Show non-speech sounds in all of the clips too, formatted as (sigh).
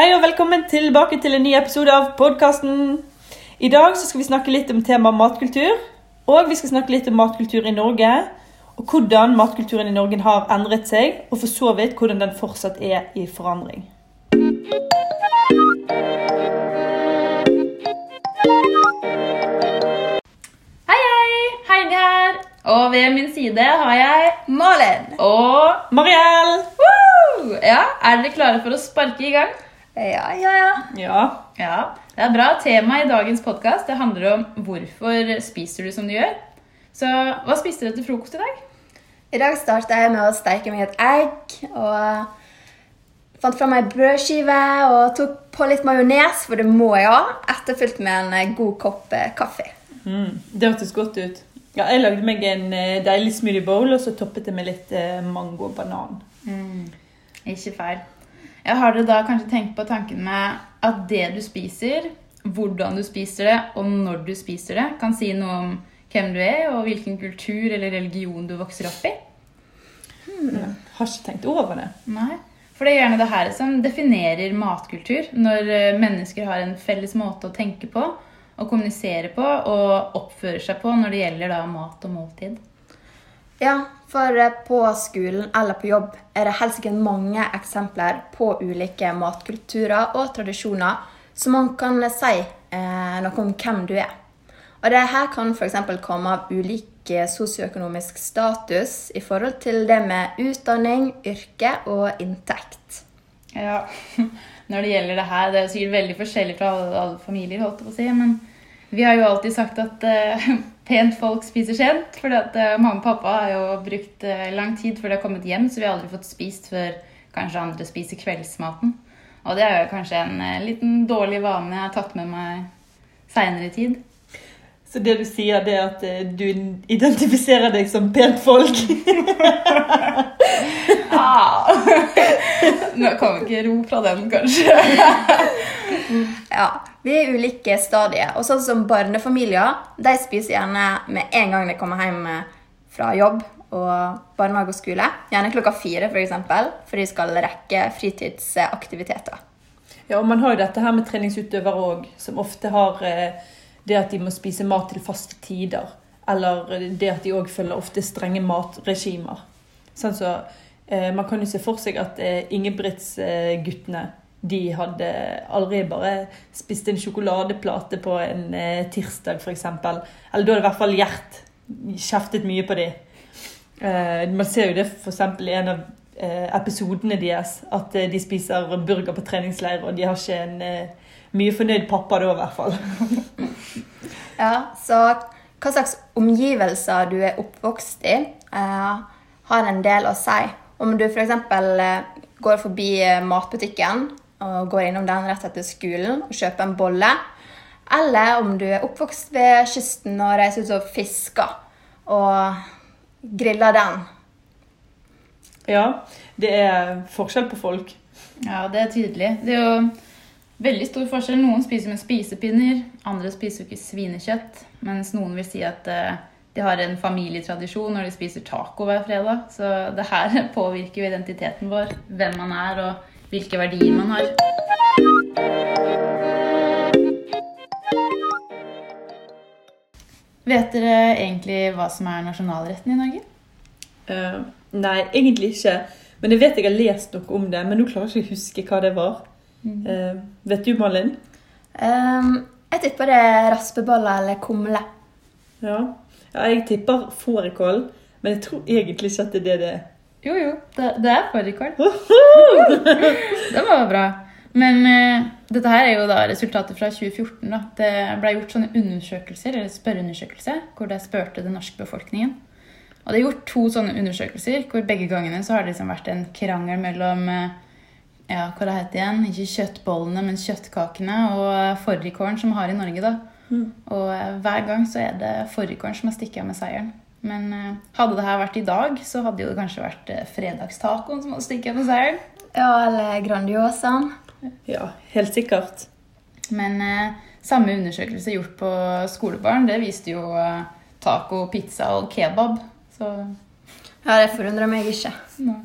Hei og velkommen tilbake til en ny episode av podkasten. I dag så skal vi snakke litt om temaet matkultur. Og vi skal snakke litt om matkultur i Norge. Og hvordan matkulturen i Norge har endret seg, og for så vidt hvordan den fortsatt er i forandring. Hei, hei! Heidi her. Og ved min side har jeg Malin. og Mariell! Ja, Er dere klare for å sparke i gang? Ja, ja, ja. Ja. Ja, det er bra. tema i dagens podkast handler om hvorfor spiser du som du gjør. Så hva spiste du til frokost i dag? I dag starta jeg med å steike meg et egg. Og fant fram ei brødskive og tok på litt majones, for det må jeg ha. Etterfulgt med en eh, god kopp eh, kaffe. Mm, det hørtes godt ut. Ja, jeg lagde meg en eh, deilig smoothie bowl, og så toppet jeg med litt eh, mango og banan. Ikke feil. Ja, har dere da kanskje tenkt på tanken med at det du spiser, hvordan du spiser det, og når du spiser det, kan si noe om hvem du er, og hvilken kultur eller religion du vokser opp i? Ja, har ikke tenkt over det. Nei. For det er gjerne det her som definerer matkultur. Når eh, mennesker har en felles måte å tenke på, og kommunisere på, og oppføre seg på når det gjelder da mat og måltid. Ja, for eh, på skolen eller på jobb er det helt sikkert mange eksempler på ulike matkulturer og tradisjoner som man kan si eh, noe om hvem du er. Og det her kan f.eks. komme av ulik sosioøkonomisk status i forhold til det med utdanning, yrke og inntekt. Ja, (laughs) Når det gjelder det her, det er sikkert veldig forskjellig fra alle, alle familier, holdt jeg på å si, men vi har jo alltid sagt at uh, (laughs) pent folk spiser sent. fordi at eh, mamma og pappa har jo brukt uh, lang tid før de har kommet hjem, så vi har aldri fått spist før kanskje andre spiser kveldsmaten. Og det er jo kanskje en liten dårlig vane jeg har tatt med meg seinere i tid. Så det du sier, det er at eh, du identifiserer deg som pent folk? (laughs) Ah. Nå kan vi ikke ro fra den, kanskje. Ja, Vi er i ulike stadier. Og sånn som barnefamilier de spiser gjerne med en gang de kommer hjem fra jobb og barnehage og skole. Gjerne klokka fire, f.eks., for, eksempel, for de skal rekke fritidsaktiviteter. Ja, og man har jo dette her med treningsutøvere òg, som ofte har eh, det at de må spise mat til faste tider. Eller det at de òg følger ofte strenge matregimer. Sånn så, eh, man kan jo se for seg at eh, Ingebrigtsguttene eh, de hadde aldri bare spist en sjokoladeplate på en eh, tirsdag, f.eks. Eller da hadde i hvert fall Gjert kjeftet mye på dem. Eh, man ser jo det f.eks. i en av eh, episodene deres, at eh, de spiser burger på treningsleir, og de har ikke en mye fornøyd pappa da, i hvert fall. (laughs) Ja, Så hva slags omgivelser du er oppvokst i, eh, har en del å si. Om du f.eks. Eh, går forbi eh, matbutikken og går innom den rett etter skolen og kjøper en bolle. Eller om du er oppvokst ved kysten og reiser ut og fisker og griller den. Ja, det er forskjell på folk. Ja, det er tydelig. Det er jo veldig stor forskjell. Noen spiser med spisepinner, andre spiser ikke svinekjøtt. Mens noen vil si at eh, de har en familietradisjon når de spiser taco hver fredag. Så det her (laughs) påvirker jo identiteten vår, hvem man er og hvilke verdier man har. Vet dere egentlig hva som er nasjonalretten i Norge? Uh, nei, egentlig ikke. Men jeg vet jeg har lest noe om det, men nå klarer jeg ikke å huske hva det var. Eh, vet du, Malin? Um, jeg tipper det er raspeballer eller kumle. Ja. ja, jeg tipper fårikål, men jeg tror egentlig ikke at det er det det er. Jo, jo. Det, det er fårikål. (laughs) Det var bra. Men uh, dette her er jo da resultatet fra 2014. Da. Det ble gjort sånne undersøkelser, eller spørreundersøkelser hvor de spurte den norske befolkningen. Og det er gjort to sånne undersøkelser hvor begge gangene så har det liksom vært en krangel mellom eh, ja, hva det heter igjen? Ikke kjøttbollene, men kjøttkakene og fårikålen som vi har i Norge. da. Og eh, hver gang så er det fårikålen som har stikket av med seieren. Men eh, hadde det her vært i dag, så hadde jo det kanskje vært eh, fredagstacoen som hadde stikket av med seieren. Ja, eller Grandiosaen. Ja, helt sikkert. Men eh, samme undersøkelse gjort på skolebarn, det viste jo eh, taco, pizza og kebab. Så Ja, det forundrer meg ikke. Nei.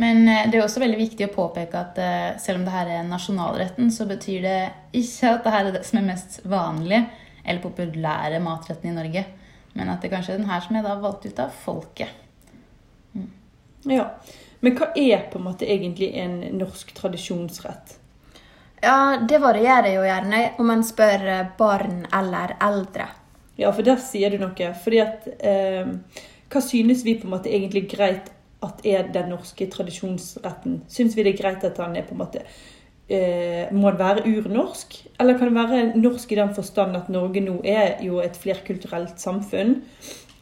Men eh, det er også veldig viktig å påpeke at eh, selv om det her er nasjonalretten, så betyr det ikke at det her er det som er mest vanlige eller populære matretten i Norge. Men at det kanskje er den her som er da valgt ut av folket. Ja. Men hva er på en måte egentlig en norsk tradisjonsrett? Ja, det varierer jo gjerne om en spør eh, barn eller eldre. Ja, for der sier du noe. Fordi at eh, Hva synes vi på en måte egentlig greit at er den norske tradisjonsretten? Syns vi det er greit at den er på en måte eh, Må den være urnorsk? Eller kan den være norsk i den forstand at Norge nå er jo et flerkulturelt samfunn?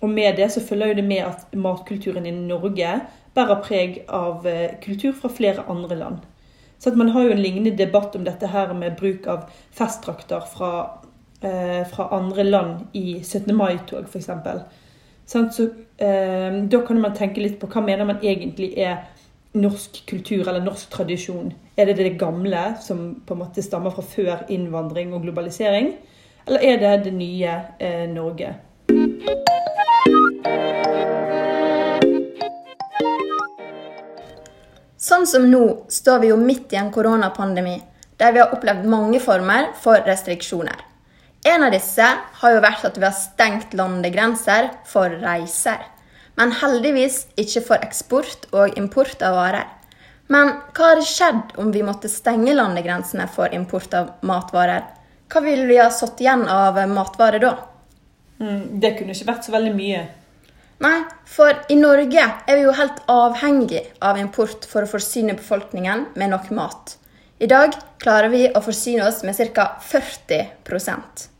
Og med det så følger jo det med at matkulturen i Norge bærer preg av eh, kultur fra flere andre land. Så at man har jo en lignende debatt om dette her med bruk av festdrakter fra, eh, fra andre land i 17. mai-tog, f.eks. Så eh, da kan man tenke litt på hva mener man egentlig er norsk kultur eller norsk tradisjon. Er det det gamle som på en måte stammer fra før innvandring og globalisering? Eller er det det nye eh, Norge? Sånn som nå står vi jo midt i en koronapandemi, der vi har opplevd mange former for restriksjoner. En av disse har jo vært at vi har stengt landegrenser for reiser. Men heldigvis ikke for eksport og import av varer. Men hva hadde skjedd om vi måtte stenge landegrensene for import av matvarer? Hva ville vi ha satt igjen av matvarer da? Mm, det kunne ikke vært så veldig mye. Nei, for i Norge er vi jo helt avhengig av import for å forsyne befolkningen med nok mat. I dag klarer vi å forsyne oss med ca. 40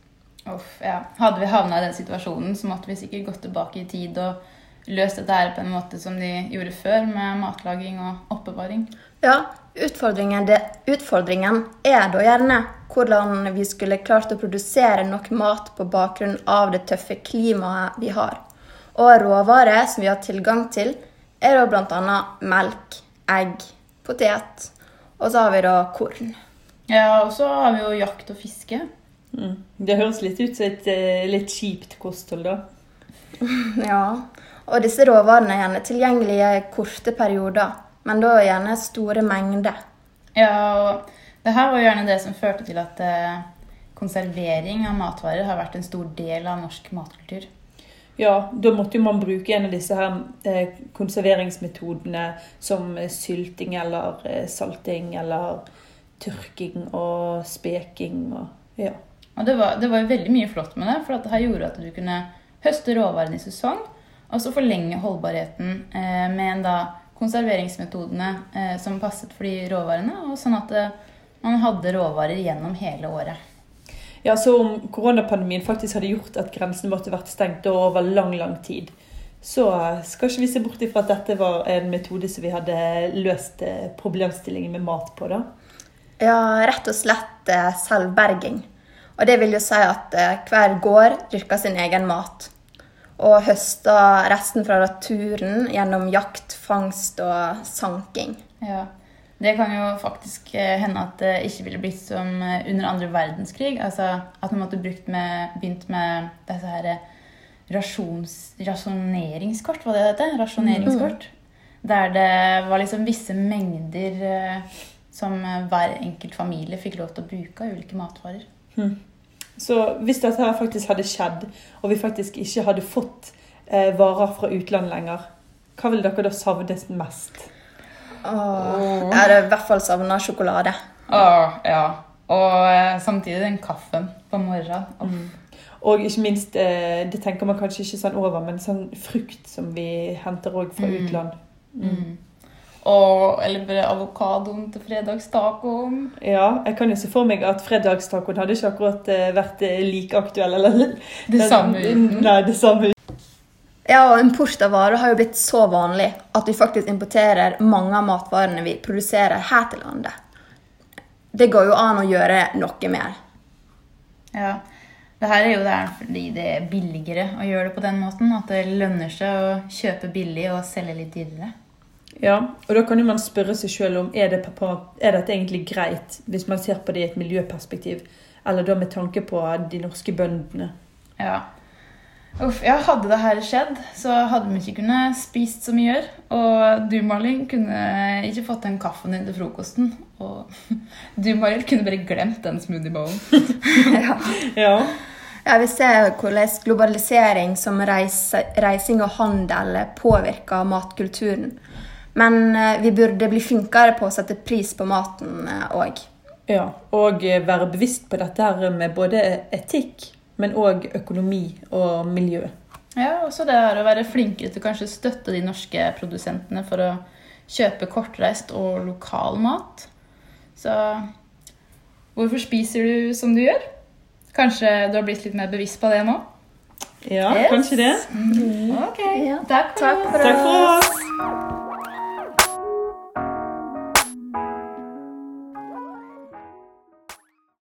Uff, ja. Hadde vi havna i den situasjonen, så måtte vi sikkert gått tilbake i tid og løst dette her på en måte som de gjorde før, med matlaging og oppbevaring. Ja, utfordringen, det, utfordringen er da gjerne hvordan vi skulle klart å produsere nok mat på bakgrunn av det tøffe klimaet vi har. Og råvarer som vi har tilgang til, er da bl.a. melk, egg, potet, og så har vi da korn. Ja, og så har vi jo jakt og fiske. Mm. Det høres litt ut som et eh, litt kjipt kosthold, da. (laughs) Ja, og disse råvarene er gjerne tilgjengelige i korte perioder, men da gjerne store mengder. Ja, og det her var gjerne det som førte til at eh, konservering av matvarer har vært en stor del av norsk matkultur. Ja, da måtte jo man bruke en av disse her eh, konserveringsmetodene som sylting eller salting eller tørking og speking og ja. Og det var, det var veldig mye flott med det, for at det her gjorde at du kunne høste råvarene i sesong, og så forlenge holdbarheten eh, med en da konserveringsmetodene eh, som passet for de råvarene, og sånn at eh, man hadde råvarer gjennom hele året. Ja, så om koronapandemien faktisk hadde gjort at grensene måtte vært stengt over lang, lang tid, så skal ikke vi se bort ifra at dette var en metode som vi hadde løst eh, problemstillingen med mat på, da. Ja, rett og slett eh, selvberging. Og det vil jo si at eh, hver gård dyrker sin egen mat. Og høster resten fra naturen gjennom jakt, fangst og sanking. Ja, Det kan jo faktisk eh, hende at det ikke ville blitt som eh, under andre verdenskrig. Altså at man måtte brukt med, begynt med disse her rasjons, rasjoneringskort, var det heter? Rasjoneringskort. Der det var liksom visse mengder som hver enkelt familie fikk lov til å bruke av ulike matvarer. Så hvis dette her faktisk hadde skjedd, og vi faktisk ikke hadde fått eh, varer fra utlandet lenger, hva ville dere da savnet mest? Åh, Jeg hadde i hvert fall savna sjokolade. Åh, ja. Og eh, samtidig den kaffen på morgenen. Mm. Og ikke minst, eh, det tenker man kanskje ikke sånn over, men sånn frukt som vi henter òg fra Mm. utland. Mm. Og, eller bare avokadoen til fredagstacoen. Ja, jeg kan jo se for meg at fredagstacoen hadde ikke akkurat eh, vært eh, like aktuell. Eller, Det (laughs) samme uten. Nei, det samme uten. Ja, og Import av varer har jo blitt så vanlig at vi faktisk importerer mange av matvarene vi produserer her til landet. Det går jo an å gjøre noe mer. Ja. Det her er jo der fordi det er billigere å gjøre det på den måten. At det lønner seg å kjøpe billig og selge litt dyrere. Ja, og da kan jo man spørre seg sjøl om er, det, pappa, er dette egentlig greit, hvis man ser på det i et miljøperspektiv, eller da med tanke på de norske bøndene. Ja. Uff, ja, Hadde det her skjedd, så hadde vi ikke kunnet spist så mye. Og du, Malin, kunne ikke fått den kaffen din til frokosten. Og (laughs) du, Marit, kunne bare glemt den smoothiebowlen. (laughs) ja. Ja. Ja, Vi ser hvordan globalisering som reise, reising og handel påvirker matkulturen. Men eh, vi burde bli flinkere på å sette pris på maten òg. ja. Og eh, være bevisst på dette her med både etikk, men òg økonomi og miljø. Ja, også det her å være flinkere til å kanskje støtte de norske produsentene for å kjøpe kortreist og lokal mat. Så hvorfor spiser du som du gjør? Kanskje du har blitt litt mer bevisst på det nå? Ja, Yes. kanskje det. Ok, Ja. takk for Takk for Takk for oss. oss.